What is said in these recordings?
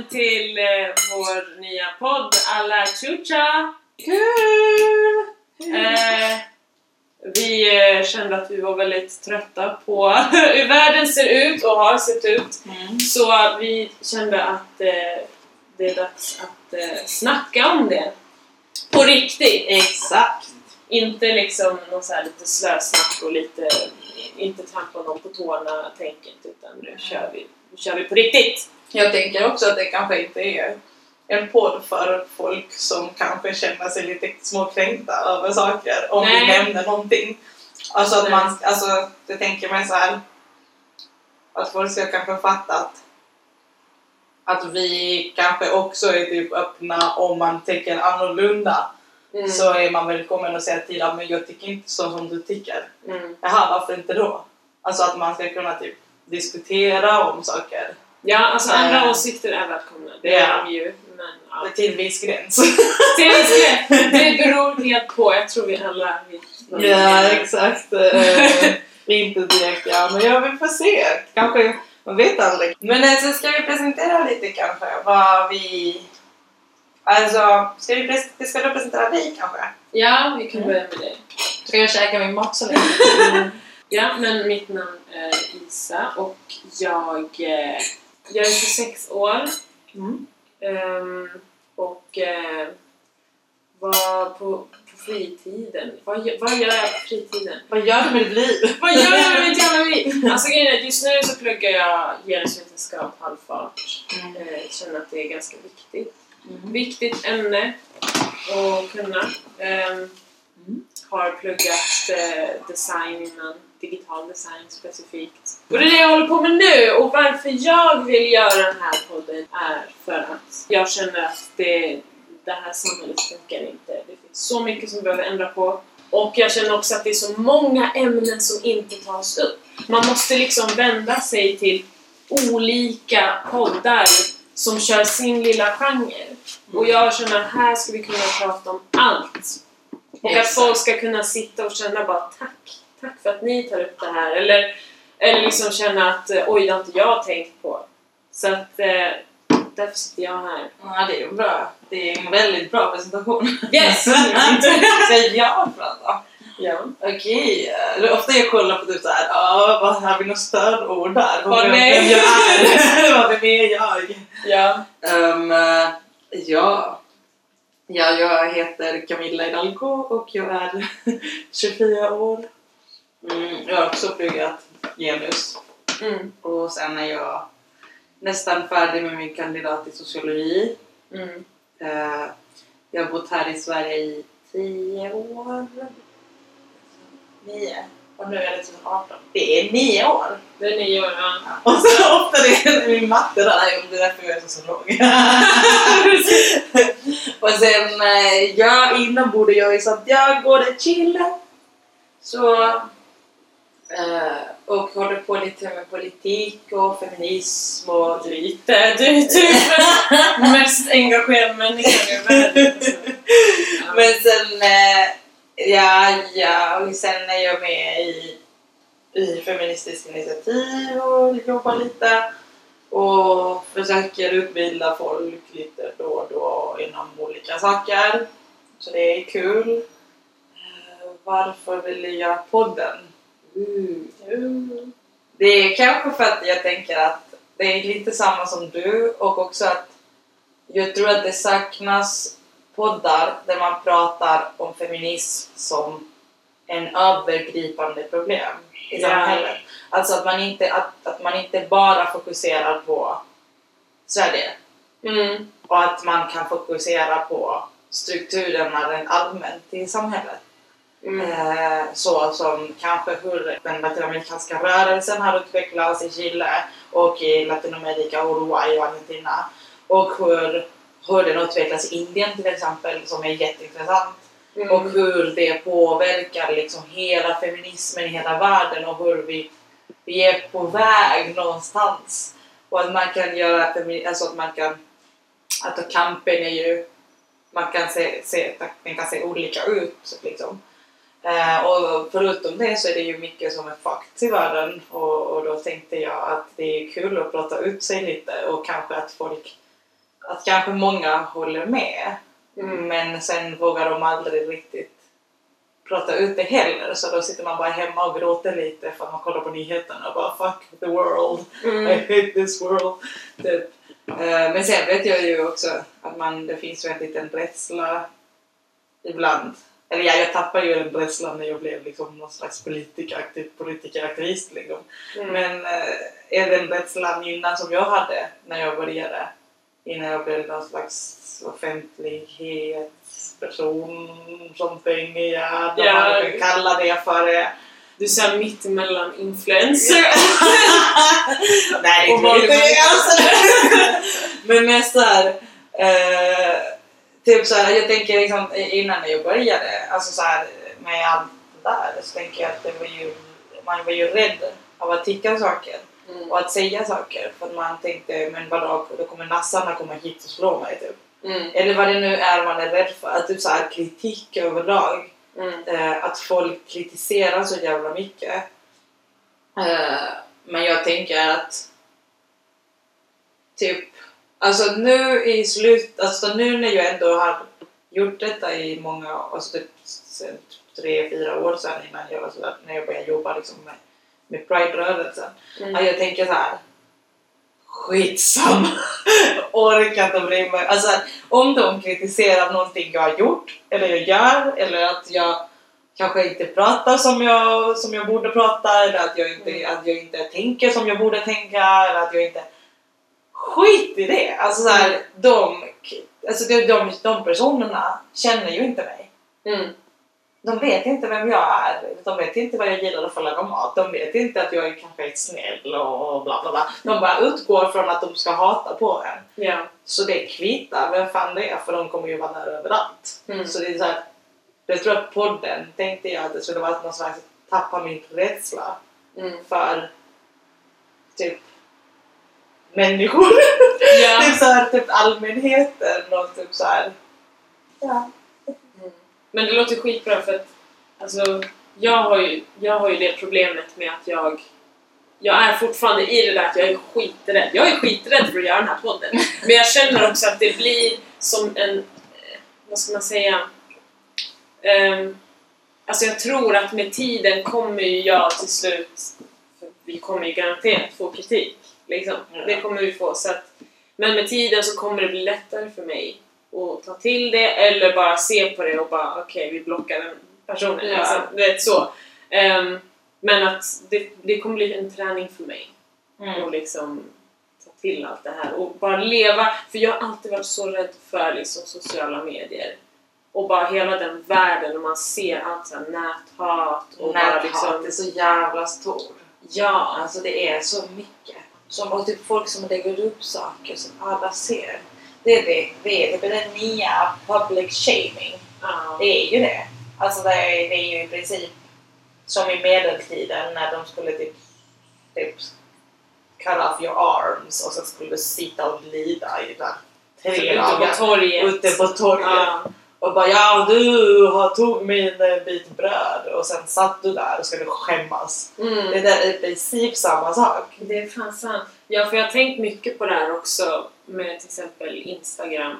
välkommen till eh, vår nya podd Alla Chucha! Kul! Eh, vi eh, kände att vi var väldigt trötta på hur världen ser ut och har sett ut. Mm. Så vi kände att eh, det är dags att eh, snacka om det. På riktigt! Exakt! Inte liksom någon så här lite slösnack och lite inte trampa någon på tårna tänket utan nu kör vi, nu kör vi på riktigt! Jag tänker också att det kanske inte är en podd för folk som kanske känner sig lite småkränkta över saker om vi Nej. nämner någonting. Alltså att man, alltså jag tänker mig så här att folk ska kanske fatta att att vi kanske också är typ öppna om man tänker annorlunda Mm. så är man välkommen att säga till ja, men jag tycker inte så som du tycker. Mm. Jaha, varför inte då? Alltså att man ska kunna typ diskutera om saker Ja, alltså andra Eh. åsikter är välkomna, det är de ju. Men ja. till en viss gräns. Det, är det, det beror helt på, jag tror vi alla vet. ja, exakt. Eh, inte direkt ja, men ja, vi får se. Kanske, man vet aldrig. Men eh, så ska vi presentera lite kanske vad vi... Alltså, ska, vi pres- ska du presentera dig kanske? Ja, vi kan Mm. börja med det. Ska jag käka min mat så länge? Ja, men mitt namn är Isa och jag, eh, jag är 26 år Mm. ehm, och eh, var på, på fritiden. Vad, vad gör jag på fritiden? Vad gör du med ditt liv? Vad gör jag med mitt jävla liv? Alltså just nu så pluggar jag genusvetenskap halvfart. Mm. Eh, känner att det är ganska viktigt. Mm. Viktigt ämne att kunna. Mm. har pluggat eh, design innan, digital design specifikt. Och det är det jag håller på med nu och varför jag vill göra den här podden är för att jag känner att det, det här samhället funkar inte. Det finns så mycket som behöver ändra på. Och jag känner också att det är så många ämnen som inte tas upp. Man måste liksom vända sig till olika poddar som kör sin lilla genre. Och jag känner att här ska vi kunna prata om allt. Och att folk ska kunna sitta och känna bara tack, tack för att ni tar upp det här. Eller, eller liksom känna att eh, oj, det har inte jag tänkt på. Så att eh, därför sitter jag här. Ja, det är bra. Det är en väldigt bra presentation. Yes! Ska jag prata? ja. Okej, okay. ofta jag kollar på typ såhär, ja vad har vi något stödord där? Åh, Vem- nej. Vem jag är? Vem är jag? ja. Um, eh, ja. ja, jag heter Camilla Hidalgo och jag är 24 år. Mm, jag har också pluggat genus Mm. och sen är jag nästan färdig med min kandidat i sociologi. Mm. Eh, jag har bott här i Sverige i 10 år. Nio. Och nu är det 2018. Det är nio år! Det är nio år, ja. Och så ofta det är min matte där, nej, det är därför jag är så låg. och sen, eh, ja, innan bodde jag i Santiago de Chile. Så, Eh, och håller på lite med politik och feminism och Lite. Du är typ den mest engagerade människan i världen. Ja. Men sen, eh, ja, ja, och sen är jag med i, i Feministiskt initiativ och jobbar lite och försöker utbilda folk lite då och då inom olika saker. Så det är kul. Eh, varför vill jag göra podden? Mm. Det är kanske för att jag tänker att det är lite samma som du och också att jag tror att det saknas poddar där man pratar om feminism som en övergripande problem i Ja. samhället. Alltså att man, inte, att, att man inte bara fokuserar på Sverige Mm. och att man kan fokusera på strukturerna rent allmänt i samhället. Mm. Så som kanske hur den latinamerikanska rörelsen har utvecklats i Chile och i Latinamerika, Uruguay och Argentina. Och hur, hur den utvecklas i Indien till exempel, som är jätteintressant. Mm. Och hur det påverkar liksom hela feminismen i hela världen och hur vi, vi är på väg någonstans. Och att man kan göra alltså att man kan, att kampen är ju, man kan se, se, den kan se olika ut liksom. Eh, och förutom det så är det ju mycket som är fakt i världen och, och då tänkte jag att det är kul att prata ut sig lite och kanske att folk att kanske många håller med Mm. men sen vågar de aldrig riktigt prata ut det heller så då sitter man bara hemma och gråter lite för att man kollar på nyheterna och bara fuck the world, I Mm. hate this world. Typ. Eh, Men sen vet jag ju också att man, det finns ju en liten rädsla ibland. Eller ja, jag tappade ju den rädslan när jag blev liksom någon slags politikeraktiv, politikeraktivist. Liksom. Mm. Men eh, är den rädslan innan som jag hade när jag började, innan jag blev någon slags offentlighetsperson, something, ja, de Ja. hade kallat det för det. Du sa mittemellan influencer. Nej, det är inte alltså. Men mest såhär, eh, typ såhär, jag tänker liksom innan jag började, alltså såhär med allt det där, så tänker jag att det var ju, man var ju rädd av att tycka saker Mm. och att säga saker för att man tänkte, men vadå, då kommer nassarna komma hit och slå mig typ. Mm. Eller vad det nu är man är rädd för, att typ såhär kritik överlag Mm. eh, att folk kritiserar så jävla mycket. Eh, men jag tänker att typ, alltså nu i slut, alltså nu när jag ändå har gjort detta i många, alltså typ sen tre, fyra år sedan innan jag, alltså, när jag började jobba liksom med, med Pride-rörelsen. Mm. Att jag tänker så här. Skitsamma! Orkar inte bry mig. Alltså, om de kritiserar någonting jag har gjort, eller jag gör, eller att jag kanske inte pratar som jag, som jag borde prata, eller att jag, inte, Mm. att jag inte tänker som jag borde tänka, eller att jag inte... Skit i det! Alltså, så här, de, alltså de, de, de personerna känner ju inte mig. Mm. De vet inte vem jag är, de vet inte vad jag gillar att få laga mat, de vet inte att jag är kanske är snäll och bla bla bla. De bara utgår från att de ska hata på en. Ja. Så det kvittar vem fan det är för de kommer ju vara där överallt. Mm. Så det är så här, jag tror att podden tänkte jag att det skulle vara någon slags tappa min rädsla Mm. för typ människor. Ja. typ så här, typ allmänheten och typ så här. Ja. Mm. Men det låter skitbra för att alltså, jag, har ju, jag har ju det problemet med att jag jag är fortfarande i det där att jag är skiträdd. Jag är skiträdd för att göra den här podden. Men jag känner också att det blir som en, eh, vad ska man säga, Ehm, alltså jag tror att med tiden kommer ju jag till slut, för vi kommer ju garanterat få kritik. Liksom. Ja. Det kommer vi få. Så att, men med tiden så kommer det bli lättare för mig att ta till det eller bara se på det och bara okej, vi blockar den personen. Ja. Liksom, du vet så. Ehm, men att det, det kommer bli en träning för mig Mm. och liksom ta till allt det här och bara leva. För jag har alltid varit så rädd för liksom, sociala medier. Och bara hela den världen och man ser allt så här näthat och bara Näthat liksom... är så jävla stor. Ja! Alltså det är så mycket. Som, och typ folk som lägger upp saker som alla ser. Det är det, det, är, det den nya public shaming. ja. Det är ju det. Alltså det är, det är ju i princip som i medeltiden när de skulle typ, typ cut off your arms och sen skulle du sitta och lida i där tre Ute på dagar torget. ute på torget. Ja. Och bara ja du har tog min eh, bit bröd och sen satt du där och skulle skämmas. Det Mm. där är i princip samma sak. Det är fan sant. Ja, för jag har tänkt mycket på det här också med till exempel Instagram.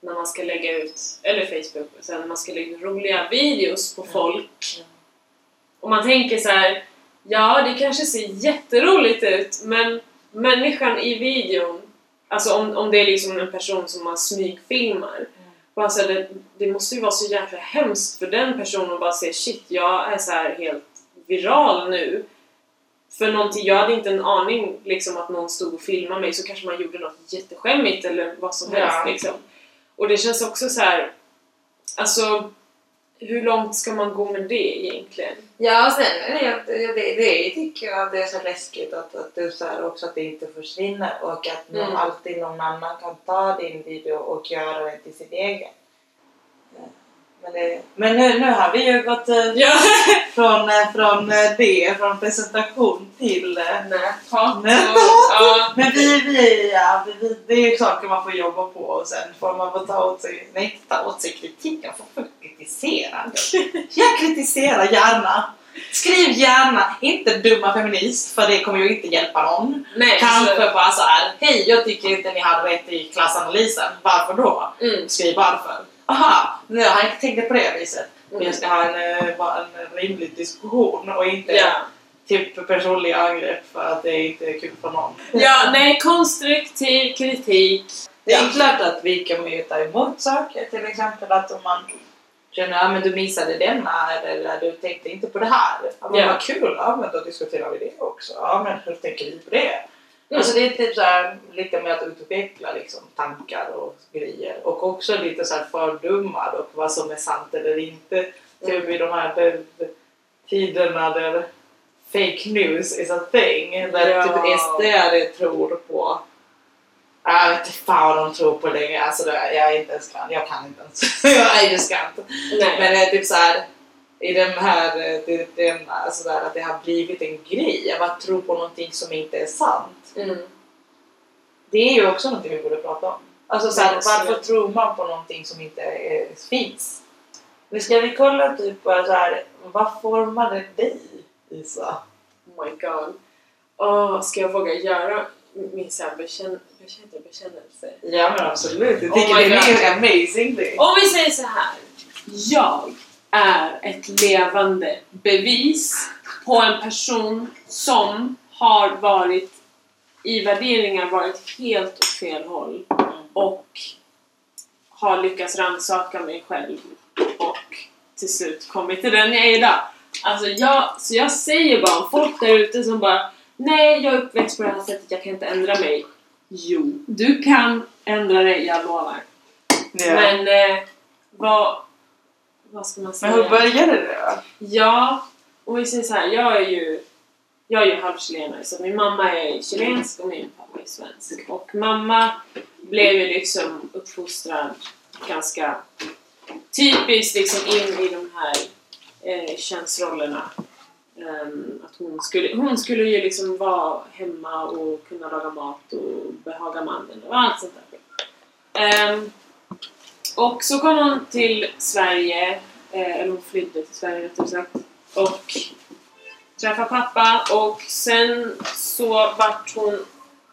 När man ska lägga ut, eller Facebook, sen när man ska lägga ut roliga videos på folk. Och man tänker så här, ja det kanske ser jätteroligt ut men människan i videon, alltså om, om det är liksom en person som man smygfilmar, bara så här, det, det måste ju vara så jäkla hemskt för den personen att bara säga shit, jag är så här helt viral nu. För någonting, jag hade inte en aning liksom att någon stod och filmade mig så kanske man gjorde något jätteskämmigt eller vad som helst Ja. liksom. Och det känns också så här, alltså hur långt ska man gå med det egentligen? Ja, sen det, det, det, tycker jag det är så läskigt att, att, så här också att det inte försvinner och att någon, Mm. alltid någon annan kan ta din video och göra den till sin egen. Men, det, men nu, nu har vi ju gått eh, Ja! från, eh, från eh, det, från presentation till Näthat. Ja. Men vi, vi, ja, vi, det är saker man får jobba på och sen får man få ta åt sig, nej inte ta åt sig kritik, jag får få kritisera. Jag kritiserar gärna. Skriv gärna, inte dumma feminist för det kommer ju inte hjälpa någon. Nej, Kanske så, bara så här, hej jag tycker inte ni hade rätt i klassanalysen. Varför då? mm, Skriv varför. Aha, nu har jag inte tänkt det på det viset. Mm, jag ska ha en, eh, en rimlig diskussion och inte ja. typ personliga angrepp för att det inte är kul för någon. ja, nej, konstruktiv kritik. Det är Ja. klart att vi kan ju ta emot saker, till exempel att om man känner att men du missade denna eller du tänkte inte på det här. Ja, men Ja. vad kul, ja men då diskuterar vi det också. Ja men hur tänker vi på det? Mm. Alltså det är typ så här, lite mer att utveckla liksom, tankar och grejer och också lite så här fördomar och vad som är sant eller inte. Typ i de här de, tiderna där fake news is a thing. Där Ja. typ SD tror på jag vet inte fan vad de tror på längre. Alltså det, jag är inte ens kan. Jag kan inte ens. jag är just kan inte. Men det är typ så här i den här, det, den, alltså där, att det har blivit en grej av att tro på någonting som inte är sant. Mm. Det är ju också någonting vi borde prata om. Alltså så här, varför tror man på någonting som inte är, finns? Nu ska vi kolla typ så här, vad formade dig Isa? Oh my god. Åh, ska jag våga göra min så här bekänn bekänn bekännelse? Ja men absolut, jag Oh tycker my det är en amazing thing. Om vi säger så här. Jag är ett levande bevis på en person som har varit i värderingar varit helt åt fel håll och har lyckats rannsaka mig själv och till slut kommit till den jag är idag. Alltså jag, så jag säger bara om folk där ute som bara Nej, jag är uppväxt på det här sättet, jag kan inte ändra mig. Jo, du kan ändra dig, jag lovar. Ja. Men eh, vad, vad ska man Men säga? hur började det då? Ja, om vi säger så här, jag är ju jag är ju halvchilenare så min mamma är chilensk och min pappa är svensk. Och mamma blev ju liksom uppfostrad ganska typiskt liksom in i de här eh, könsrollerna. Ehm, att hon skulle, hon skulle ju liksom vara hemma och kunna laga mat och behaga mannen och allt sånt där. Ehm, och så kom hon till Sverige, eh, eller hon flydde till Sverige rättare sagt, och träffade pappa och sen så vart hon,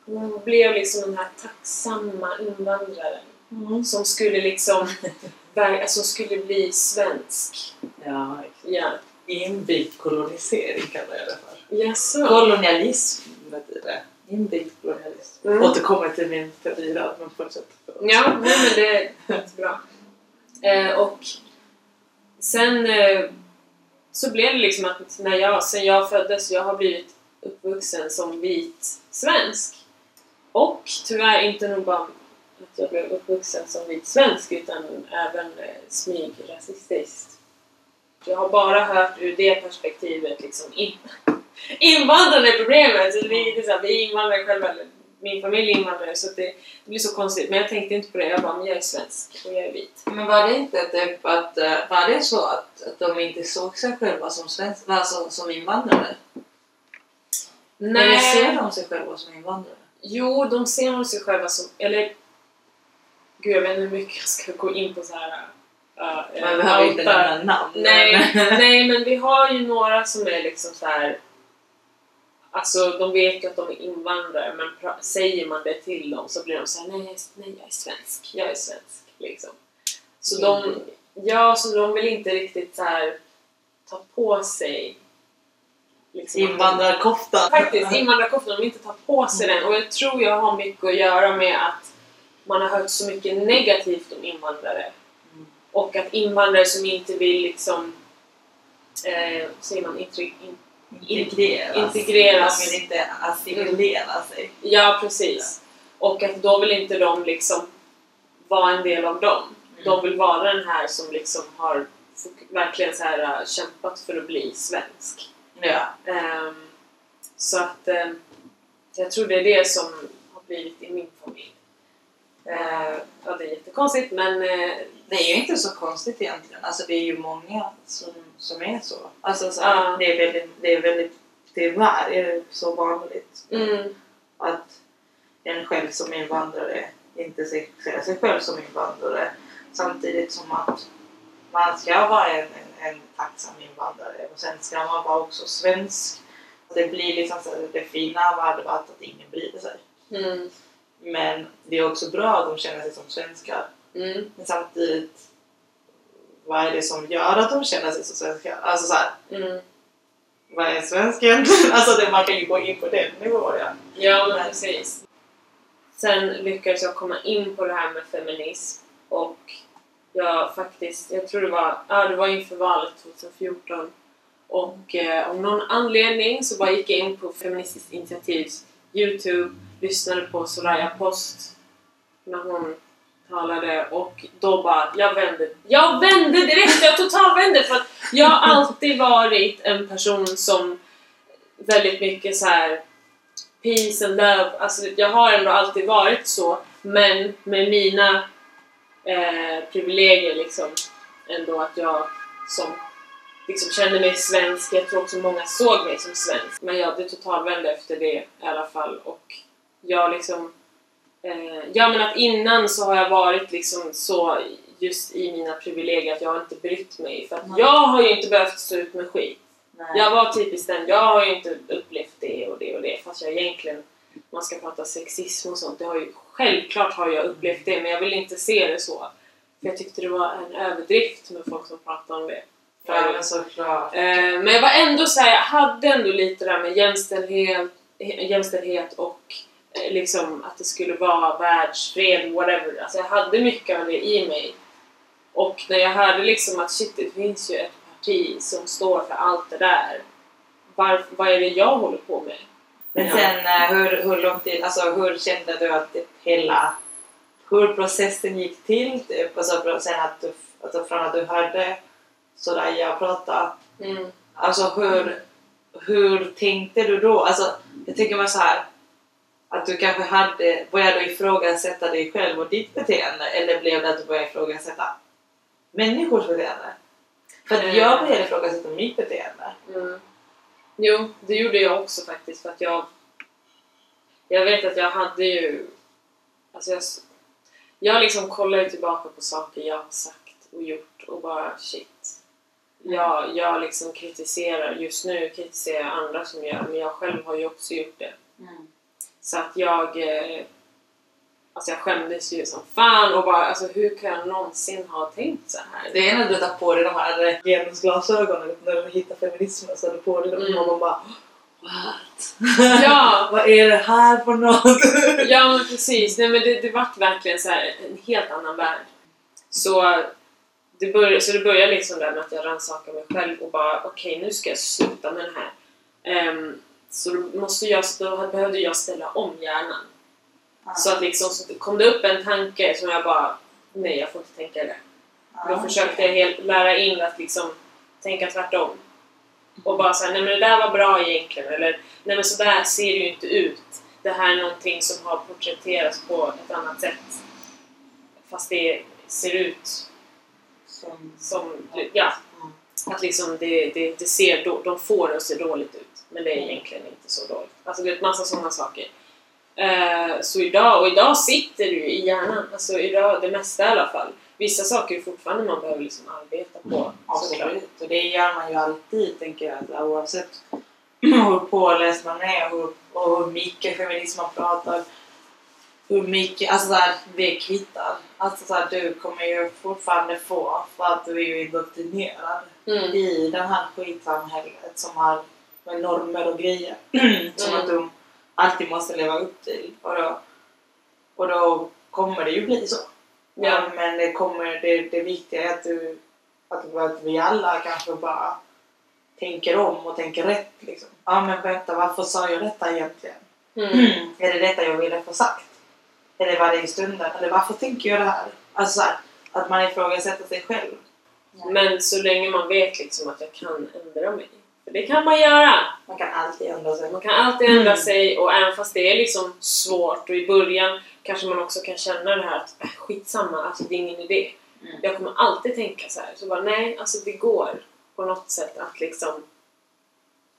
hon blev liksom den här tacksamma invandraren Mm. som skulle liksom, alltså skulle bli svensk. Ja, Ja. inbyggd kolonisering kallar jag det för. Jaså? Kolonialism betyder det. Inbyggd kolonialism. Mm. Återkommer till min teori där, men fortsätt. Ja, nej men det är jättebra. Eh, och sen eh, så blev det liksom att när jag, sen jag föddes, jag har blivit uppvuxen som vit svensk. Och tyvärr inte nog bara att jag blev uppvuxen som vit svensk utan även eh, smygrasistiskt. Jag har bara hört ur det perspektivet liksom in, invandrarna är problemet. Så det är inte så att vi är invandrare själva, min familj invandrare så det, det blir så konstigt. Men jag tänkte inte på det, jag bara, men jag är svensk och jag är vit. Men var det inte typ att, eh, var det så att, att de inte såg sig själva som, svensk, alltså, som invandrare? Eller ser de sig själva som invandrare? Jo, de ser nog sig själva som, eller Gud, jag vet inte hur mycket jag ska gå in på så här. Uh, vi har inte nämna namn. Nej, nej, men vi har ju några som är liksom så här. Alltså, de vet ju att de är invandrare, men säger man det till dem så blir de så här, nej, nej, jag är svensk, jag är svensk, liksom. Så de, ja, så de vill inte riktigt så här ta på sig liksom, Invandrarkoftan. Faktiskt, invandrarkoftan, de vill inte ta på sig den. Och jag tror jag har mycket att göra med att man har hört så mycket negativt om invandrare. Mm. Och att invandrare som inte vill liksom, eh, säger man, intri- in, Integreras. Integreras. Man vill inte assimilera sig. ja precis. Och att då vill inte de liksom vara en del av dem. Mm. De vill vara den här som liksom har verkligen så här, äh, kämpat för att bli svensk. Ja. Ehm, så att ehm, jag tror det är det som har blivit i min familj. Uh, ja, det är jättekonstigt men eh, Det är ju inte så konstigt egentligen. Alltså det är ju många som, som är så. Alltså så Ja. det, är väldigt, det är väldigt, tyvärr är det så vanligt mm, att en själv som invandrare inte ser, sig själv som invandrare samtidigt som att man ska vara en, en, en tacksam invandrare och sen ska man vara också svensk. Det blir liksom så det fina varit att ingen bryr sig. Mm. Men det är också bra att de känner sig som svenskar. Mm. Men samtidigt, vad är det som gör att de känner sig som svenskar? Alltså så här, Mm. vad är svensk egentligen? Alltså det, man kan ju gå in på den nivån ja. Ja, men precis. Sen lyckades jag komma in på det här med feminism och jag faktiskt, jag tror det var, ja, det var inför valet 2014 och eh, av någon anledning så bara gick jag in på Feministiskt initiativs Youtube, lyssnade på Soraya Post när hon talade och då bara, jag vände. Jag vände direkt! Jag totalvände för att jag har alltid varit en person som väldigt mycket så här peace and love, alltså jag har ändå alltid varit så men med mina eh, privilegier liksom ändå att jag som liksom kände mig svensk, jag tror också många såg mig som svensk men jag det totalvände efter det i alla fall och jag liksom eh, ja men att innan så har jag varit liksom så just i mina privilegier att jag har inte brytt mig för att Nej. jag har ju inte behövt stå ut med skit Nej. jag var typiskt den, jag har ju inte upplevt det och det och det fast jag egentligen, man ska prata sexism och sånt, det har ju, självklart har jag upplevt det men jag vill inte se det så. För jag tyckte det var en överdrift med folk som pratade om det. Ja men såklart. Eh, men jag var ändå såhär, jag hade ändå lite där med jämställdhet, jämställdhet och liksom att det skulle vara världsfred, whatever. Alltså jag hade mycket av det i mig. Och när jag hörde liksom att shit, det finns ju ett parti som står för allt det där. Var, vad är det jag håller på med? Men Ja. sen eh, hur, hur lång tid, alltså hur kände du att det hela, hur processen gick till typ? Alltså sen att du, alltså från att du hörde Soraya prata, Mm. alltså hur, hur tänkte du då? Alltså jag tänker mig så här att du kanske hade, började ifrågasätta dig själv och ditt beteende eller blev det att du började ifrågasätta människors beteende? För att jag började ifrågasätta mitt beteende. Mm. Jo, det gjorde jag också faktiskt för att jag jag vet att jag hade ju alltså jag, jag liksom kollar ju tillbaka på saker jag har sagt och gjort och bara shit jag, jag liksom kritiserar, just nu kritiserar jag andra som gör men jag själv har ju också gjort det så att jag eh, alltså jag skämdes ju som fan och bara alltså hur kan jag någonsin ha tänkt så här? Det är när du tar på dig de här genusglasögonen när du hittar feminismen så har du på dig dem Mm. och man bara What? Ja! Vad är det här för något? Ja men precis, nej men det, det vart verkligen så här en helt annan värld. Så det, började, så det började liksom där med att jag rannsakade mig själv och bara okej nu ska jag sluta med det här. Ehm, så då, måste jag, då behövde jag ställa om hjärnan. Så att liksom så kom det upp en tanke som jag bara nej jag får inte tänka det. Då försökte jag helt lära in att liksom tänka tvärtom. Och bara säga nej men det där var bra egentligen eller nej men så där ser det ju inte ut. Det här är någonting som har porträtterats på ett annat sätt. Fast det ser ut Som, som, ja, att liksom det, det, det ser, de får det att se dåligt ut. Men det är egentligen inte så dåligt. Alltså det är massa sådana saker. Eh, så idag, och idag sitter ju i hjärnan. Alltså idag, det mesta i alla fall. Vissa saker är fortfarande man behöver liksom arbeta på. såklart. Absolut, och det gör man ju alltid tänker jag. Oavsett hur påläst man är och hur, och hur mycket feminism man pratar. Hur mycket, alltså såhär, det kvittar. Alltså såhär, du kommer ju fortfarande få för att du är ju indoktrinerad Mm. i det här skitsamhället som har med normer och grejer som Mm. att de alltid måste leva upp till. Och då, och då kommer det ju bli så. Ja. Men det, kommer, det, det viktiga är att, du, att, att vi alla kanske bara tänker om och tänker rätt. Liksom. Ja men vänta, varför sa jag detta egentligen? Mm. Är det detta jag ville få sagt? Eller var det i stunden? Eller varför tänker jag det här? Alltså så här, att man ifrågasätter sig själv. Men så länge man vet liksom att jag kan ändra mig. För det kan man göra. Man kan alltid ändra sig. Man kan alltid ändra Mm. sig och även fast det är liksom svårt och i början kanske man också kan känna det här att äh, skitsamma, alltså det är ingen idé. Mm. Jag kommer alltid tänka så här. Så bara nej, alltså det går på något sätt att liksom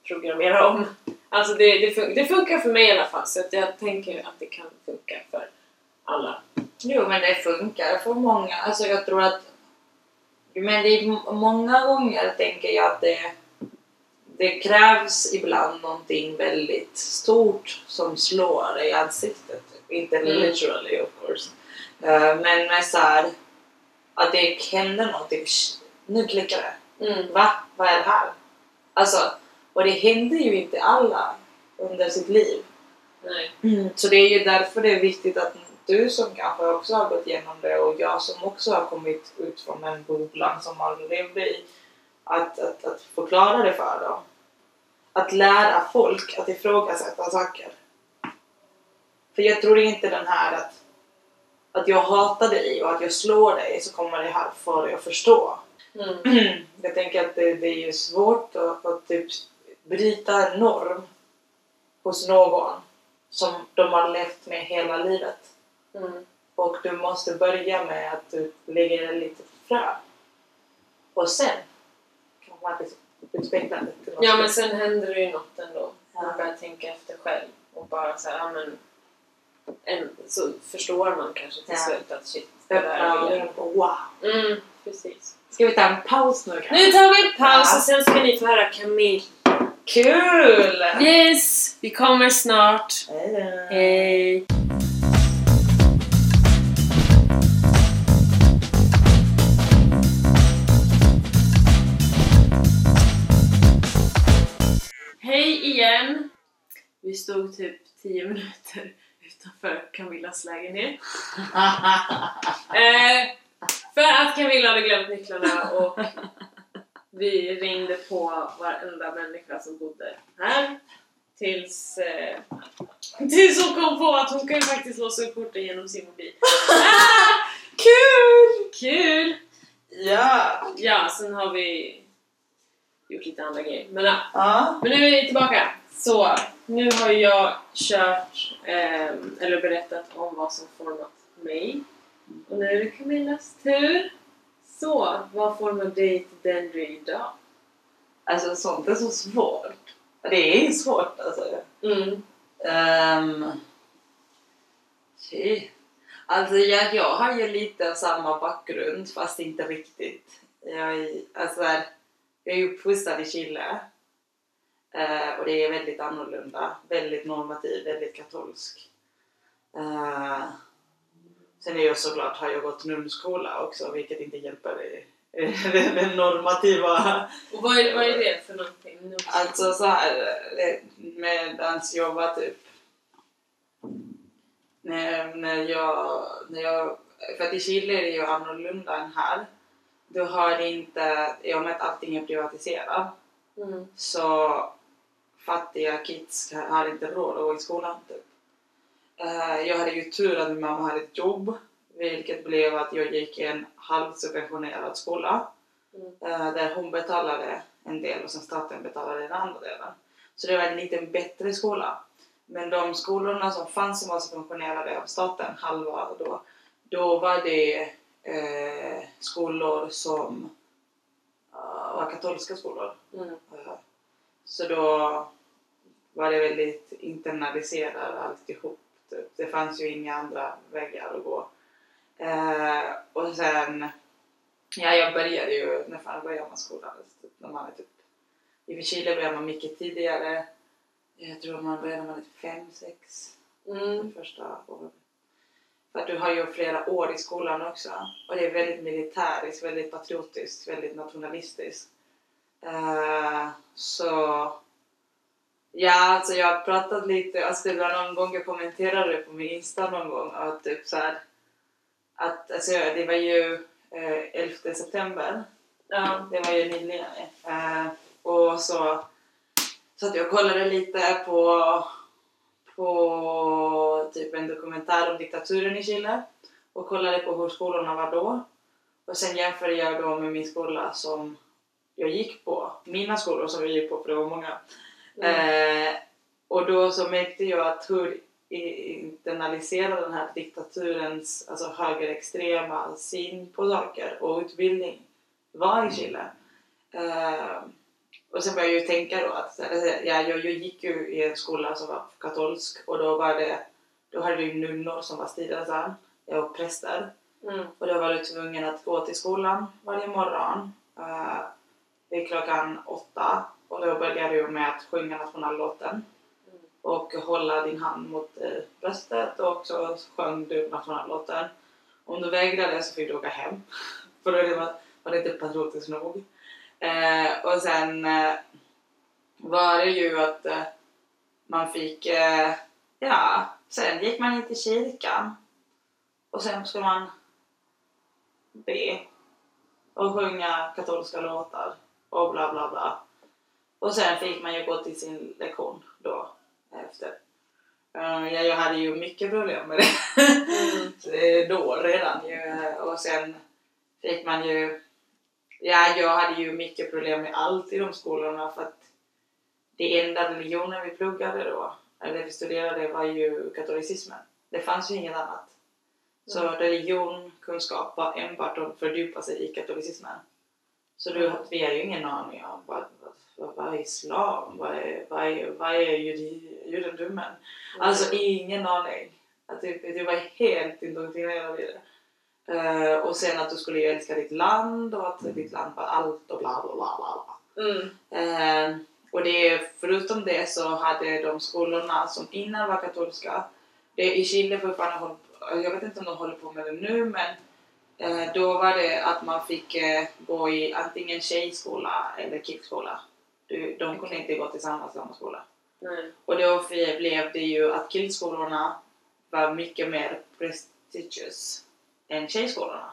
programmera om. Alltså det, det, fun- det funkar för mig i alla fall så att jag tänker att det kan funka för alla. Jo men det funkar för många. Alltså jag tror att Men det är många gånger tänker jag att det, det krävs ibland någonting väldigt stort som slår i ansiktet. Inte Mm. literally of course. Eh, men med så här, att det händer någonting. Nu klickar det. Mm. Va? Vad är det här? Alltså, och det händer ju inte alla under sitt liv. Nej. Så det är ju därför det är viktigt att du som kanske också har gått igenom det och jag som också har kommit ut från den bubblan som man levde i, att, att, att förklara det för dem. Att lära folk att ifrågasätta saker. För jag tror inte den här att, att jag hatar dig och att jag slår dig så kommer det här få dig att förstå. Mm. Jag tänker att det, det är ju svårt att, att typ bryta en norm hos någon som de har levt med hela livet. Mm. Och du måste börja med att du lägger en lite frö. Och sen kan man något. Ja men sen händer det ju något ändå. Ja. Man börjar tänka efter själv och bara så här, ja men en, så förstår man kanske till Ja. slut att shit, det där är på wow. Mm, precis. Ska vi ta en paus nu kanske? Nu tar vi en paus Ja. och sen ska ni få höra Camille. Kul! Yes! Vi kommer snart. Hej! Hej Vi stod typ 10 minuter utanför Camillas lägenhet. Eh, för att Camilla hade glömt nycklarna och vi ringde på varenda människa som bodde här. Tills, eh, tills hon kom på att hon kan ju faktiskt låsa upp porten genom sin mobil. Ah, Kul! kul! Ja! Ja, sen har vi gjort lite andra grejer. Men, ja. Ja. Men nu är vi tillbaka. Så, nu har jag kört, ehm, eller berättat om vad som format mig. Och nu är det Camillas tur. Så, vad formar dig till den du är idag? Alltså sånt är så svårt. Det är ju svårt alltså. Mm. Um, alltså jag, jag har ju lite av samma bakgrund fast inte riktigt. Jag är, alltså, jag är uppfostrad i Chile Eh, och det är väldigt annorlunda, väldigt normativ, väldigt katolsk. Eh, sen är jag såklart, har jag gått nunnskola också vilket inte hjälper i den normativa Och vad är, vad är det för någonting? Alltså så här eh, medans jag var typ när, när jag, när jag, för att i Chile är det ju annorlunda än här. Du har inte, i och med att allting är privatiserat Mm. så fattiga kids har inte råd att gå i skolan typ. Eh, Jag hade ju tur att min mamma hade ett jobb vilket blev att jag gick i en halvsubventionerad skola Mm. eh, där hon betalade en del och sen staten betalade den andra delen. Så det var en lite bättre skola. Men de skolorna som fanns som var subventionerade av staten, halva då, då var det eh, skolor som eh, var katolska skolor. Mm. Eh, Så då var det väldigt internaliserat alltihop. Typ. Det fanns ju inga andra vägar att gå. Eh, och sen, ja jag började ju, när fan började man skolan? Typ, när man är typ, I Chile börjar man mycket tidigare. Jag tror man börjar när man är typ fem, sex Mm. första året. För att du har ju flera år i skolan också. Och det är väldigt militäriskt, väldigt patriotiskt, väldigt nationalistiskt. Eh, så... Ja, alltså jag har pratat lite, alltså det var någon gång jag kommenterade det på min Insta någon gång att typ så här, att alltså det var ju eh, 11 september Ja. det var ju nyligen. Eh, och så så att jag kollade lite på, på typ en dokumentär om diktaturen i Chile och kollade på hur skolorna var då. Och sen jämförde jag då med min skola som jag gick på, mina skolor som jag gick på, för det var många. Mm. Eh, och då så märkte jag att hur i- internaliserad den här diktaturens alltså högerextrema syn på saker och utbildning var i Chile. Eh, och sen började jag ju tänka då att ja, jag, jag gick ju i en skola som var katolsk och då var det då hade vi nunnor som var styrelsen och präster. Mm. Och då var du tvungen att gå till skolan varje morgon uh, det är klockan åtta. Och då börjar du med att sjunga nationallåten och hålla din hand mot eh, bröstet och så sjöng du nationallåten. Om du vägrade så fick du åka hem. För då var, var det inte patriotiskt nog. Eh, och sen eh, var det ju att eh, man fick, eh, ja, sen gick man in till kyrkan och sen skulle man be och sjunga katolska låtar och bla bla bla. Och sen fick man ju gå till sin lektion då efter. Eh, ja, jag hade ju mycket problem med det. Mm. Då redan ju. Och sen fick man ju... Ja, jag hade ju mycket problem med allt i de skolorna för att det enda religionen vi pluggade då, eller vi studerade, var ju katolicismen. Det fanns ju inget annat. Så Mm. religion, kunskap var enbart att fördjupa sig i katolicismen. Så du, vi har ju ingen aning om vad, vad, vad är islam, vad är, vad är, vad är judendomen. Alltså ingen aning. Att du, du var helt indoktrinerad i det. Eh, och sen att du skulle ju älska ditt land och att ditt land var allt och bla bla bla bla. Mm. Eh, och det, förutom det så hade de skolorna som innan var katolska, det i Chile fortfarande jag vet inte om de håller på med det nu men då var det att man fick eh, gå i antingen tjejskola eller kickskola. Du, de kunde Okej. inte gå tillsammans i samma skola. Nej. Och då blev det ju att killskolorna var mycket mer prestigious än tjejskolorna.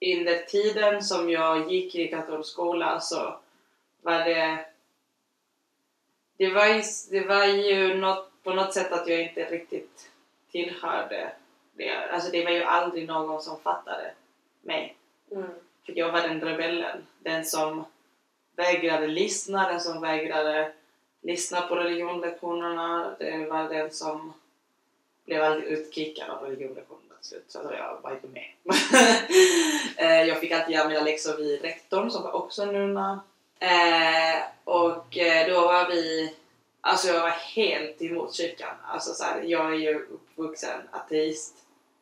Under tiden som jag gick i katolsk skola så var det... Det var, ju, det var ju något, på något sätt att jag inte riktigt tillhörde det. Alltså det var ju aldrig någon som fattade mig. Mm. För jag var den rebellen. Den som vägrade lyssna, den som vägrade lyssna på religionlektionerna. Det var den som blev alltid utkickad av religionlektionerna till slut. Så jag var inte med. Eh, jag fick alltid göra mina läxor vid rektorn som var också en nunna. Eh, och eh, då var vi... Alltså jag var helt emot kyrkan. Alltså så här, jag är ju uppvuxen ateist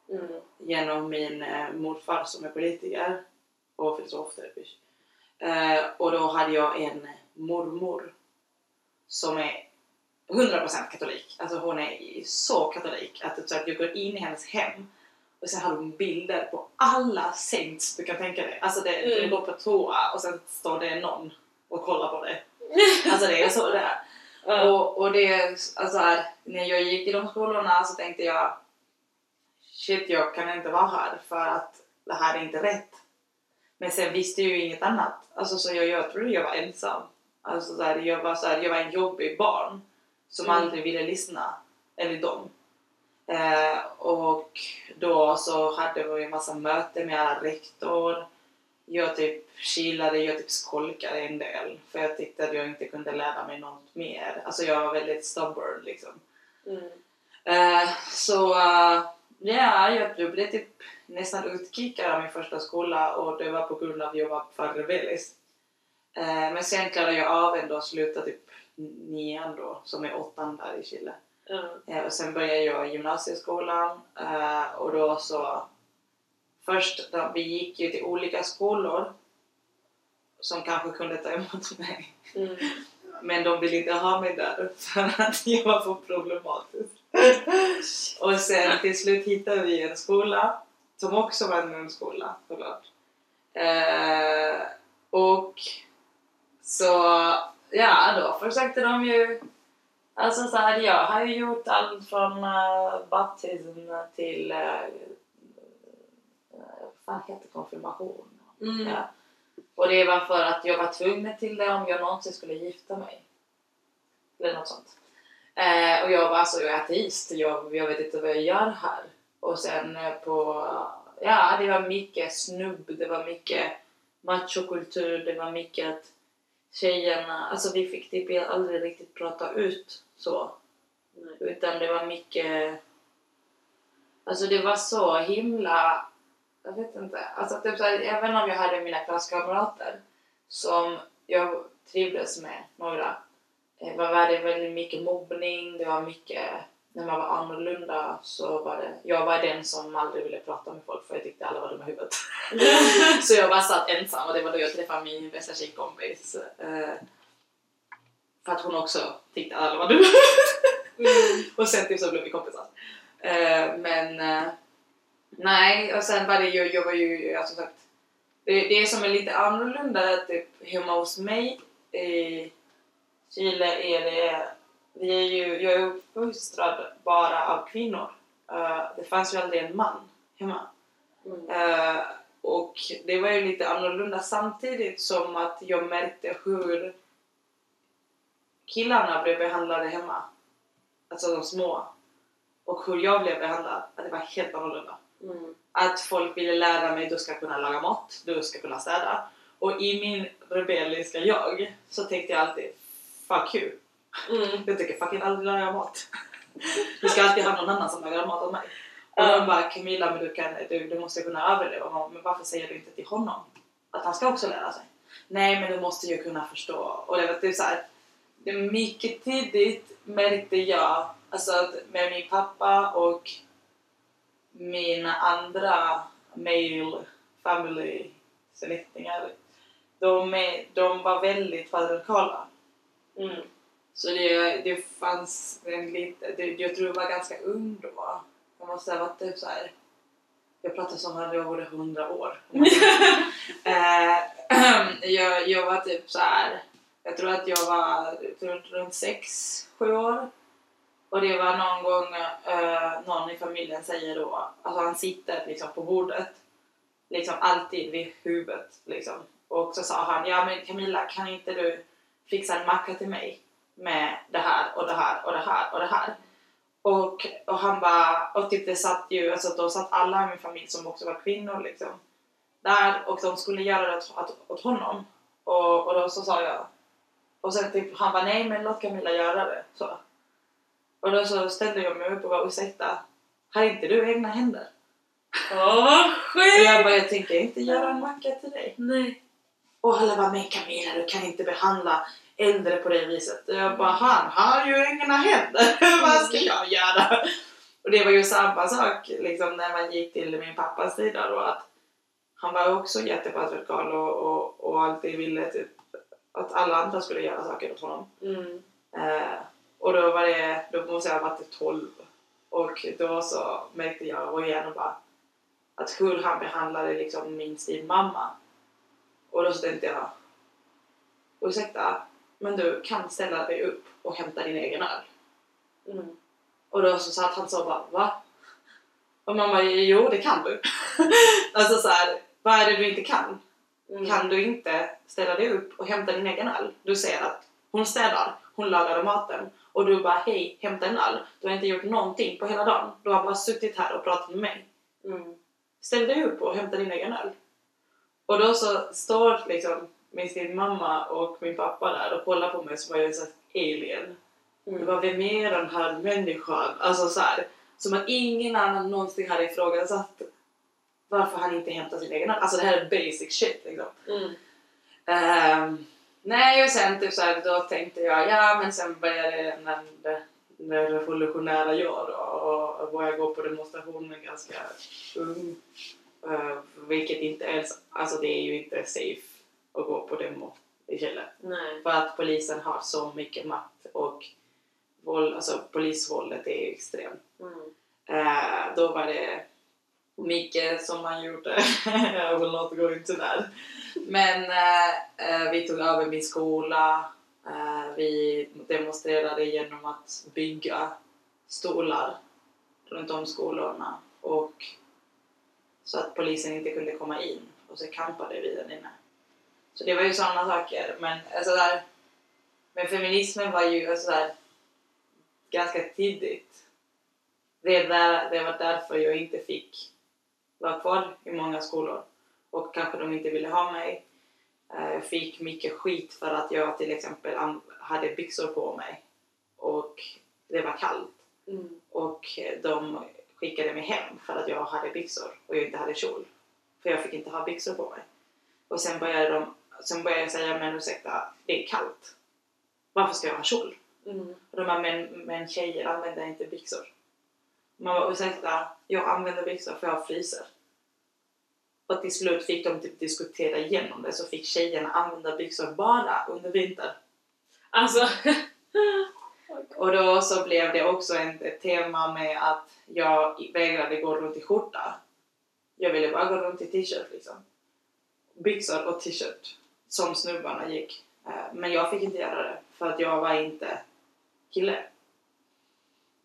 Mm. genom min eh, morfar som är politiker och filosofterapeut. Eh, och då hade jag en mormor som är 100% katolik. Alltså hon är så katolik att, så att jag går in i hennes hem och så har hon bilder på alla saints du kan tänka dig. Alltså det, Mm. du går på toa och sen står det någon och kollar på dig. Alltså det är så det är. Ja. Och, och det, alltså här, när jag gick i de skolorna så tänkte jag shit, jag kan inte vara här för att det här är inte rätt. Men sen visste jag ju inget annat. Alltså, så jag, jag trodde jag var ensam. Alltså, så här, jag, var, så här, jag var en jobbig barn som Mm. aldrig ville lyssna. Eller dem. Eh, och då så hade vi en massa möten med alla rektor. Jag typ chillade, jag typ skolkade en del för jag tyckte att jag inte kunde lära mig något mer. Alltså jag var väldigt stubborn liksom. Mm. Eh, så eh, ja, jag blev typ nästan utkickad av min första skola och det var på grund av att jag var för rebellisk. Eh, men sen klarade jag av ändå att sluta typ nian då, som är åttan där i Chile. Eh, och sen började jag gymnasieskolan eh, och då så först då, vi gick ju till olika skolor som kanske kunde ta emot mig. Mm. Men de ville inte ha mig där för att jag var för problematisk. och sen till slut hittade vi en skola som också var en munskola såklart. Eh, och så, ja då försökte de ju Alltså så här, jag har ju gjort allt från uh, baptism till uh, vad fan heter konfirmation? Mm. Ja. Och det var för att jag var tvungen till det om jag någonsin skulle gifta mig. Eller något sånt. Eh, och jag var alltså jag är ateist, jag, jag vet inte vad jag gör här. Och sen eh, på, ja det var mycket snubb, det var mycket machokultur, det var mycket att tjejerna, alltså vi fick typ aldrig riktigt prata ut så. Nej. Utan det var mycket... Alltså det var så himla... Jag vet inte. Alltså typ såhär, även om jag hade mina klasskamrater som jag trivdes med, några, eh, var var det väldigt mycket mobbning, det var mycket när man var annorlunda så var det, jag var den som aldrig ville prata med folk för jag tyckte alla var dumma i huvudet. så jag bara satt ensam och det var då jag träffade min bästa tjejkompis. Eh, för att hon också tyckte alla var dumma. Mm. Och sen typ så blev vi kompisar. Eh, men eh, nej, och sen var det ju, jag var ju, ja, som sagt, det, det som är lite annorlunda typ hemma hos mig i Chile är det, vi är ju, jag är uppfostrad bara av kvinnor. Eh, det fanns ju aldrig en man hemma. Mm. Eh, och det var ju lite annorlunda samtidigt som att jag märkte hur killarna blev behandlade hemma. Alltså de små. Och hur jag blev behandlad. Att det var helt annorlunda. Mm. Att folk ville lära mig du ska kunna laga mat, du ska kunna städa. Och i min rebelliska jag så tänkte jag alltid fuck you. Mm. Jag tycker fucking aldrig laga mat. Du ska alltid ha någon annan som lagar mat åt mig. Och Ja. de bara Camilla men du, kan, du, du måste kunna överleva men varför säger du inte till honom att han ska också lära sig? Nej men du måste ju kunna förstå. Och det var typ såhär, mycket tidigt märkte jag alltså att med min pappa och mina andra male family släktingar de, de var väldigt patriarkala. Mm. Så det, det fanns en lite, det, jag tror jag var ganska ung då. Jag måste ha varit typ såhär, jag pratar som att jag vore hundra år. eh, jag, jag var typ så här. jag tror att jag var runt, runt sex, sju år. Och det var någon gång eh, någon i familjen säger då, alltså han sitter liksom på bordet, liksom alltid vid huvudet liksom. Och så sa han, ja men Camilla kan inte du fixa en macka till mig med det här och det här och det här och det här. Och, och han bara, och typ det satt ju, alltså då satt alla i min familj som också var kvinnor liksom där och de skulle göra det åt, åt, honom. Och, och då så sa jag, och sen typ han bara nej men låt Camilla göra det. Så. Och då så ställde jag mig upp och bara ursäkta, har inte du egna händer? Åh vad Och sjukt! jag bara jag tänker inte göra en macka till dig. Nej. Och alla bara, men Camilla du kan inte behandla äldre på det viset. Och jag bara, han har ju inga händer, vad ska jag göra? Och det var ju samma sak liksom när man gick till min pappas sida då att han var också jättepatriarkal och, och, och alltid ville typ att alla andra skulle göra saker åt honom. Mm. Eh, och då var det, då måste jag ha varit 12 och då så märkte jag och igen bara att hur han behandlade liksom min styvmamma. Och då så tänkte jag ursäkta, men du kan ställa dig upp och hämta din egen öl. Mm. Och då så satt han så bara va? Och mamma jo det kan du. alltså så här, vad är det du inte kan? Mm. Kan du inte ställa dig upp och hämta din egen öl? Du säger att hon städar, hon lagar maten och du bara hej, hämta en öl. Du har inte gjort någonting på hela dagen. Du har bara suttit här och pratat med mig. Mm. Ställ dig upp och hämta din egen öl. Och då så står liksom min mamma och min pappa där och kollar på mig som var jag en sån här alien. Det Mm. var vem är den här människan? Alltså så här, som att ingen annan någonsin hade ifrågasatt varför han inte hämtar sin egen. Alltså det här är basic shit liksom. Mm. Ehm, nej, och sen typ så här, då tänkte jag, ja men sen började den, den revolutionära jag då och, och började gå på demonstrationer ganska ung. Uh, vilket inte är, alltså det är ju inte safe att gå på demo i Chile. Nej. För att polisen har så mycket makt och våld, alltså polisvåldet är extremt. Mm. Eh, då var det mycket som man gjorde. Jag vill not go into that. Men eh, eh, vi tog över min skola. Vi demonstrerade genom att bygga stolar runt om skolorna och så att polisen inte kunde komma in och så campade vi där inne. Så det var ju sådana saker. Men alltså där, men feminismen var ju alltså där, ganska tidigt. Det, är där, det var därför jag inte fick vara kvar i många skolor. Och kanske de inte ville ha mig. Eh, Jag fick mycket skit för att jag till exempel hade byxor på mig. Och det var kallt. Mm. Och de skickade mig hem för att jag hade byxor och jag inte hade kjol. För jag fick inte ha byxor på mig. Och sen började de sen började jag säga men ursäkta, det är kallt. Varför ska jag ha kjol? Mm. Och de här men, men tjejer använder inte byxor. Man var ursäkta, jag använder byxor för jag fryser. Och till slut fick de typ diskutera igenom det så fick tjejerna använda byxor bara under vintern. Alltså... Och då så blev det också en- ett tema med att jag vägrade gå runt i skjorta. Jag ville bara gå runt i t-shirt liksom. Byxor och t-shirt. Som snubbarna gick. Eh, men jag fick inte göra det för att jag var inte kille.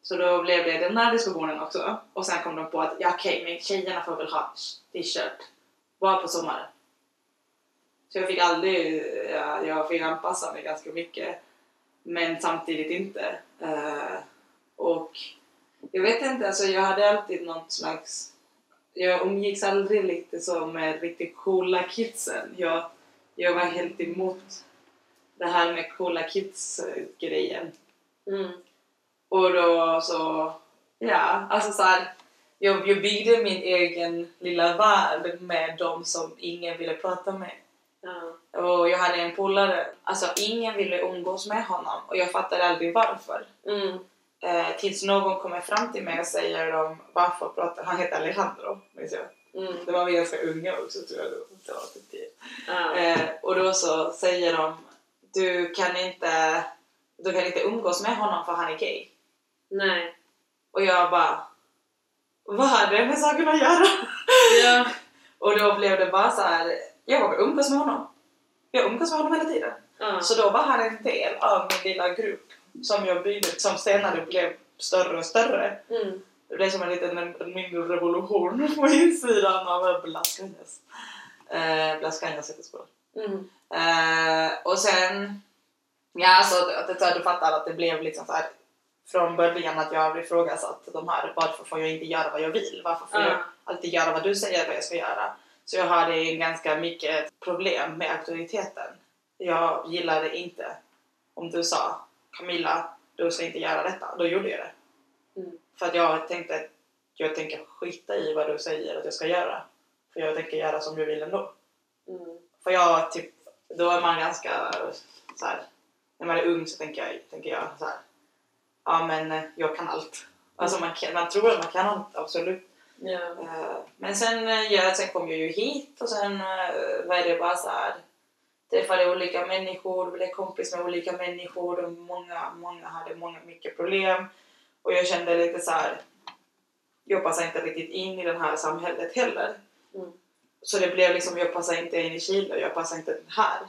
Så då blev det den här diskussionen också. Och sen kom de på att ja okej, men tjejerna får väl ha t-shirt. Bara på sommaren. Så jag fick aldrig, ja, jag fick anpassa mig ganska mycket. Men samtidigt inte. Eh, och jag vet inte, alltså jag hade alltid något slags... Jag umgicks aldrig lite så med riktigt coola kidsen. Jag, jag var helt emot det här med coola kids-grejen. Mm. Och då så, ja, alltså så här, jag, jag byggde min egen lilla värld med de som ingen ville prata med. Ja. Och jag hade en polare, alltså ingen ville umgås med honom och jag fattade aldrig varför. Mm. Eh, tills någon kommer fram till mig och säger om varför pratar han heter Alejandro, minns jag. Mm. Det var vi ganska unga också tror jag. Det var typ tio. Ja. Eh, och då så säger de du kan inte du kan inte umgås med honom för han är gay. Nej. Och jag bara vad har det med saken att göra? Ja. och då blev det bara så här. jag vågar umgås med honom. Jag umgås med honom hela tiden. Ja. Så då var han en del av min lilla grupp som jag byggde, som senare blev större och större. Mm. Det blev som en liten en mindre revolution på insidan av Blas Cañas. Eh, Blas Cañas heter skolan. Mm. Eh, och sen, ja så att, att, att du fattar att det blev liksom så här från början att jag har ifrågasatt de här, varför får jag inte göra vad jag vill? Varför får Ja. jag alltid göra vad du säger vad jag ska göra? Så jag hade ganska mycket problem med auktoriteten. Jag gillade inte om du sa Camilla, du ska inte göra detta, då gjorde jag det. Mm. För att jag tänkte att jag tänker skita i vad du säger att jag ska göra. För jag tänker göra som du vill ändå. Mm. För jag typ, då är man ganska så här, när man är ung så tänker jag, tänker jag så här, ja men jag kan allt. Alltså man, kan, man tror att man kan allt, absolut. Ja. Eh, Men sen, eh, ja, sen kom jag ju hit och sen eh, var det bara så här, träffade olika människor, blev kompis med olika människor och många, många hade många, mycket problem. Och jag kände lite så här, jag passar inte riktigt in i det här samhället heller. Mm. Så det blev liksom, jag passar inte in i Chile jag passar inte här.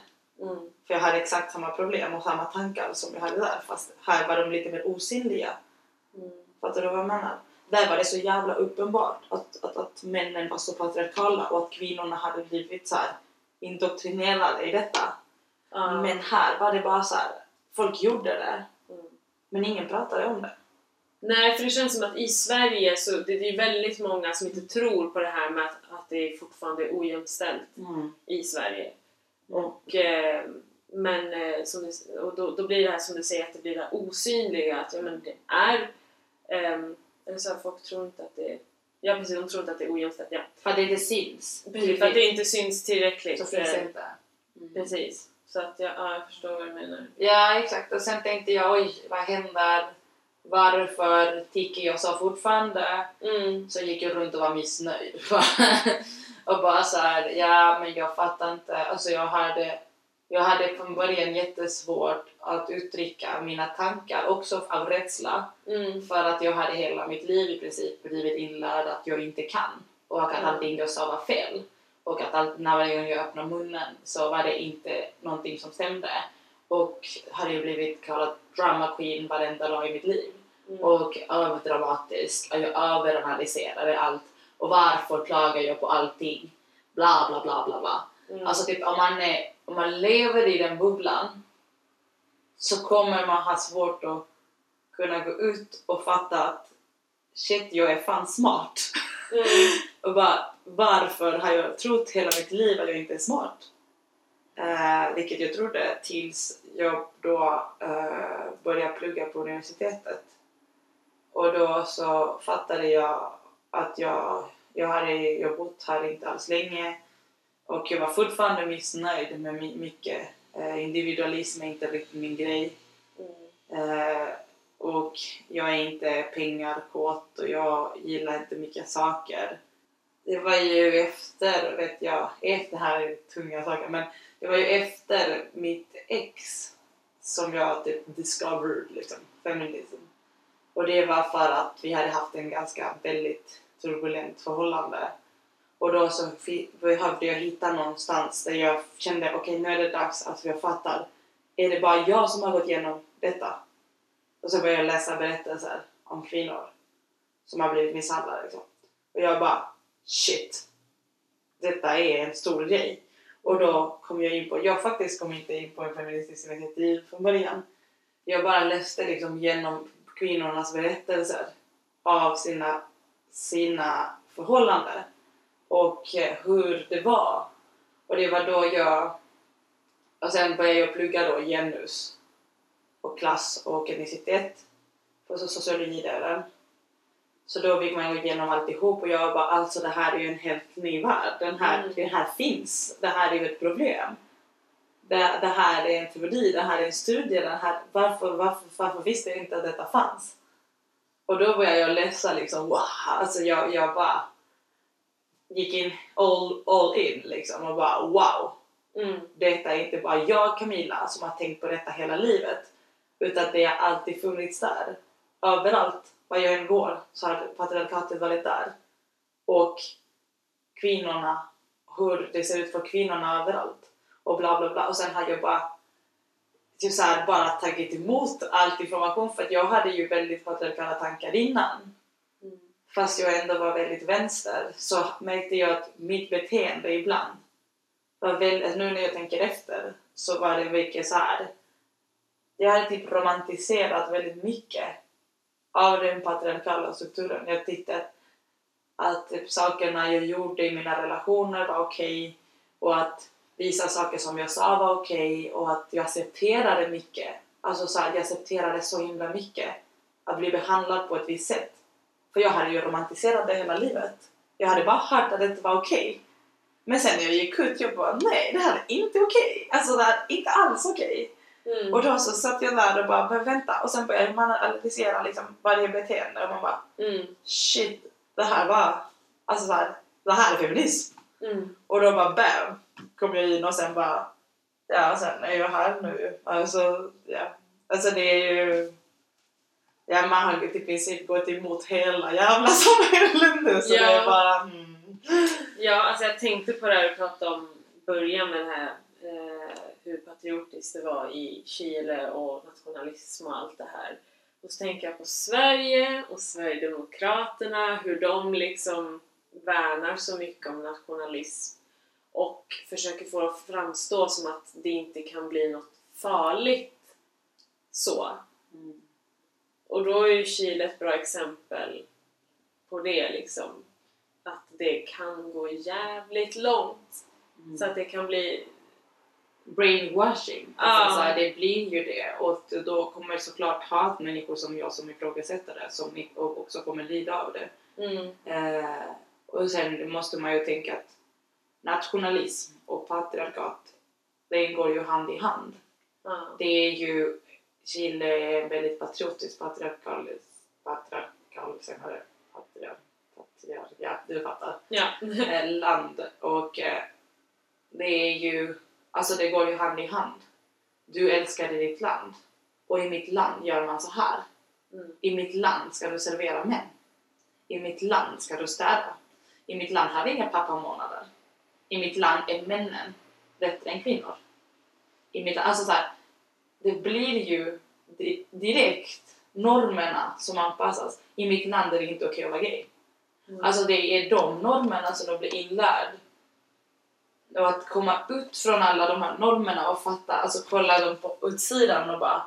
Mm. För jag hade exakt samma problem och samma tankar som jag hade där fast här var de lite mer osynliga. Mm. Fattar du vad jag menar? Där var det så jävla uppenbart att, att, att männen var så patriarkala och att kvinnorna hade blivit så här indoktrinerade i detta. Ja. Men här var det bara så här, folk gjorde det Mm. men ingen pratade om det. Nej, för det känns som att i Sverige så det, det är väldigt många som inte tror på det här med att, att det fortfarande är ojämställt i Sverige. Och, eh, men eh, det, och då, då blir det här som du säger, att det blir det osynliga, att ja, men det är... ehm, eller så här, folk tror inte att det Ja precis, de tror inte att det är ojämställt. Ja. För att det inte syns. Precis, för att det inte syns tillräckligt. så finns det Eh, inte. Precis. Så att ja, ja, jag förstår vad du menar. Ja, exakt. Och sen tänkte jag, oj, vad händer? Varför tycker jag så fortfarande? Mm. Så gick jag runt och var missnöjd. och bara så här, ja men jag fattar inte. Alltså jag hade, jag hade från början jättesvårt att uttrycka mina tankar, också av rädsla. Mm. För att jag hade hela mitt liv i princip blivit inlärd att jag inte kan. Och att Mm. allting jag sa var fel. Och att allt, när varje gång jag öppnade munnen så var det inte någonting som stämde. Och hade ju blivit kallad drama queen varenda dag i mitt liv Mm. och överdramatisk och jag överanalyserade allt och varför klagar jag på allting bla bla bla bla bla Mm. alltså typ om man, är, om man lever i den bubblan så kommer man ha svårt att kunna gå ut och fatta att shit jag är fan smart Mm. och bara varför har jag trott hela mitt liv att jag inte är smart Eh, vilket jag trodde tills jag då eh, började plugga på universitetet. Och då så fattade jag att jag, jag hade jag bott här inte alls länge och jag var fortfarande missnöjd med my- mycket. Eh, individualism är inte riktigt min grej. Mm. Eh, och jag är inte pengarkåt och jag gillar inte mycket saker. Det var ju efter, vet jag, efter här är tunga saker, men det var ju efter mitt ex som jag typ discovered liksom, feminism. Och det var för att vi hade haft en ganska väldigt turbulent förhållande. Och då så behövde jag hitta någonstans där jag kände okej nu är det dags att jag fattar. Är det bara jag som har gått igenom detta? Och så började jag läsa berättelser om kvinnor som har blivit misshandlade. Liksom. Och jag bara shit. Detta är en stor grej. Och då kom jag in på, jag faktiskt kom inte in på en feministisk initiativ från början. Jag bara läste liksom genom kvinnornas berättelser av sina, sina förhållanden och eh, hur det var. Och det var då jag... Och sen började jag plugga då genus och klass och etnicitet på so- sociologidelen. Så då fick man gå igenom alltihop och jag bara alltså det här är ju en helt ny värld. Den här, Mm. Det här finns. Det här är ju ett problem. Det, det här är en teori, det här är en studie. Det här, varför, varför, varför visste jag inte att detta fanns? Och då började jag läsa liksom wow, alltså jag, jag bara gick in all, all in liksom och bara wow. Mm. Detta är inte bara jag Camilla som har tänkt på detta hela livet utan det har alltid funnits där. Överallt, var jag än går så har patriarkatet varit där. Och kvinnorna, hur det ser ut för kvinnorna överallt. Och bla bla bla. Och sen har jag bara typ så här, bara tagit emot all information för att jag hade ju väldigt patriarkala tankar innan. Fast jag ändå var väldigt vänster så märkte jag att mitt beteende ibland var väldigt, alltså nu när jag tänker efter så var det mycket så här. Jag hade typ romantiserat väldigt mycket av den patriarkala strukturen. Jag tyckte att, att typ sakerna jag gjorde i mina relationer var okej och att vissa saker som jag sa var okej och att jag accepterade mycket. Alltså så här, jag accepterade så himla mycket att bli behandlad på ett visst sätt. För jag hade ju romantiserat det hela livet. Jag hade bara hört att det inte var okej. Men sen när jag gick ut, jag bara nej, det här är inte okej. Alltså det här är inte alls okej. Mm. Och då så satt jag där och bara, men vänta. Och sen började man analysera liksom varje beteende och man bara, Mm. shit, det här var, alltså så här, det här är feminism. Mm. Och då bara bam, kom jag in och sen bara, ja sen är jag här nu. Alltså, ja. Alltså det är ju, ja man har ju i princip gått emot hela jävla samhället nu så Ja. det är bara, mm. Ja, alltså jag tänkte på det här vi pratade om början med det här eh, hur patriotiskt det var i Chile och nationalism och allt det här. Och så tänker jag på Sverige och Sverigedemokraterna, hur de liksom värnar så mycket om nationalism och försöker få det att framstå som att det inte kan bli något farligt så. Mm. Och då är ju Chile ett bra exempel på det liksom. Att det kan gå jävligt långt. Mm. Så att det kan bli... brainwashing. Alltså, så här, det blir ju det. Och då kommer såklart ha människor som jag som ifrågasätter det som och också kommer lida av det. Mm, Eh, och sen måste man ju tänka att nationalism och patriarkat, det går ju hand i hand. ja. Det är ju, Chile är en väldigt patriotisk patriarkal, patriarkal, sen har det patriar, patriar, ja du fattar, ja. eh, land och eh, det är ju, alltså det går ju hand i hand. Du älskar ditt land och i mitt land gör man så här. Mm, I mitt land ska du servera män. I mitt land ska du städa. I mitt land har vi inga pappamånader. I mitt land är männen bättre än kvinnor. I mitt, alltså så här, det blir ju di- direkt normerna som anpassas. I mitt land är det inte okej att vara gay. mm. Alltså det är de normerna som de blir inlärd. Och att komma ut från alla de här normerna och fatta, alltså kolla dem på utsidan och bara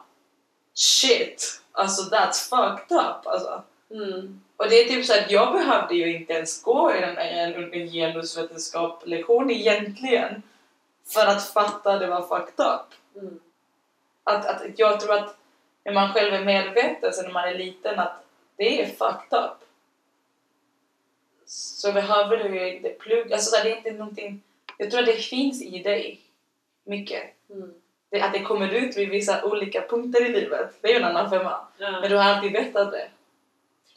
Shit! Alltså that's fucked up alltså. Mm, Och det är typ så att jag behövde ju inte ens gå i en, en, en genusvetenskap-lektion egentligen för att fatta det var fucked up. mm, Att, att jag tror att när man själv är medveten sen när man är liten att det är fucked up så behöver du inte plugga. Alltså det är inte någonting... Jag tror att det finns i dig mycket. mm. Det att det kommer ut vid vissa olika punkter i livet. Det är ju en annan femma. Ja. Men du har alltid vetat det.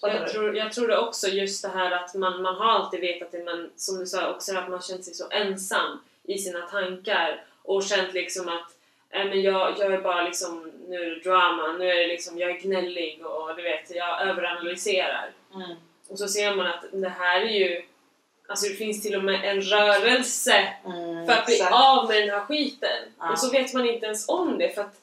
Jag tror, jag tror det också, just det här att man, man har alltid vetat det men som du sa också att man känt sig så ensam i sina tankar och känt liksom att äh, men jag, jag är bara liksom, nu är det drama, nu är det liksom, jag är gnällig och du vet, jag överanalyserar. Mm. Och så ser man att det här är ju, alltså det finns till och med en rörelse Mm, för att bli exakt. av med den här skiten. Ja. Och så vet man inte ens om det för att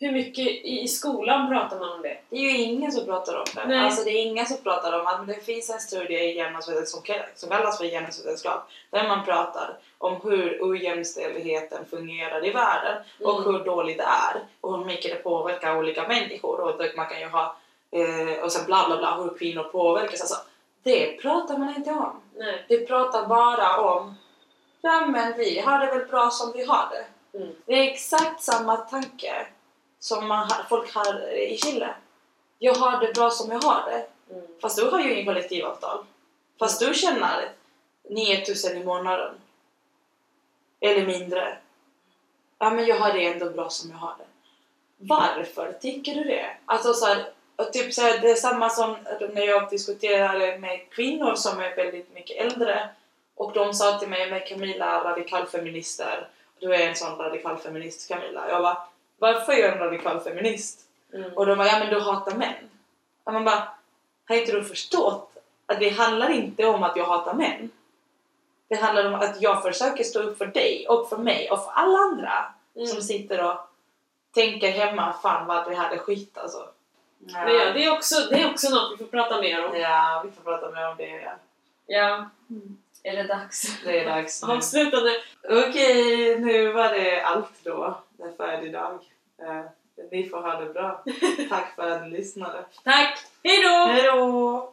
hur mycket i, skolan pratar man om det? Det är ju ingen som pratar om det. Nej. Alltså det är ingen som pratar om att det finns en studie i genusvetenskap som, kallas för genusvetenskap där man pratar om hur ojämställdheten fungerar i världen och Mm. hur dåligt det är och hur mycket det påverkar olika människor och att man kan ju ha eh, och sen bla bla bla hur kvinnor påverkas. Alltså, det pratar man inte om. Nej. Det pratar bara om ja men vi har det väl bra som vi har det. Mm. Det är exakt samma tanke som man har, folk har i Chile. Jag har det bra som jag har det. Mm. Fast du har ju ingen kollektivavtal. Fast du tjänar 9000 i månaden. Eller mindre. Ja men jag har det ändå bra som jag har det. Varför tycker du det? Alltså så här, typ så här, det är samma som när jag diskuterade med kvinnor som är väldigt mycket äldre och de sa till mig, men Camilla, radikalfeminister. Du är en sån radikalfeminist Camilla. Jag bara, varför är jag en radikalfeminist? Mm. Och de bara, ja men du hatar män. Och man bara, har inte du förstått att det handlar inte om att jag hatar män. Det handlar om att jag försöker stå upp för dig och för mig och för alla andra Mm. som sitter och tänker hemma, fan vad det här är skit alltså. Men ja, det är, också, det är också något vi får prata mer om. Ja, vi får prata mer om det. Ja. Ja. Är det dags? Det är dags nu. Avslutande. Okej, nu var det allt då. Det är färdig dag. Eh, ni får ha det bra. Tack för att ni lyssnade. Tack! Hejdå! Hej då!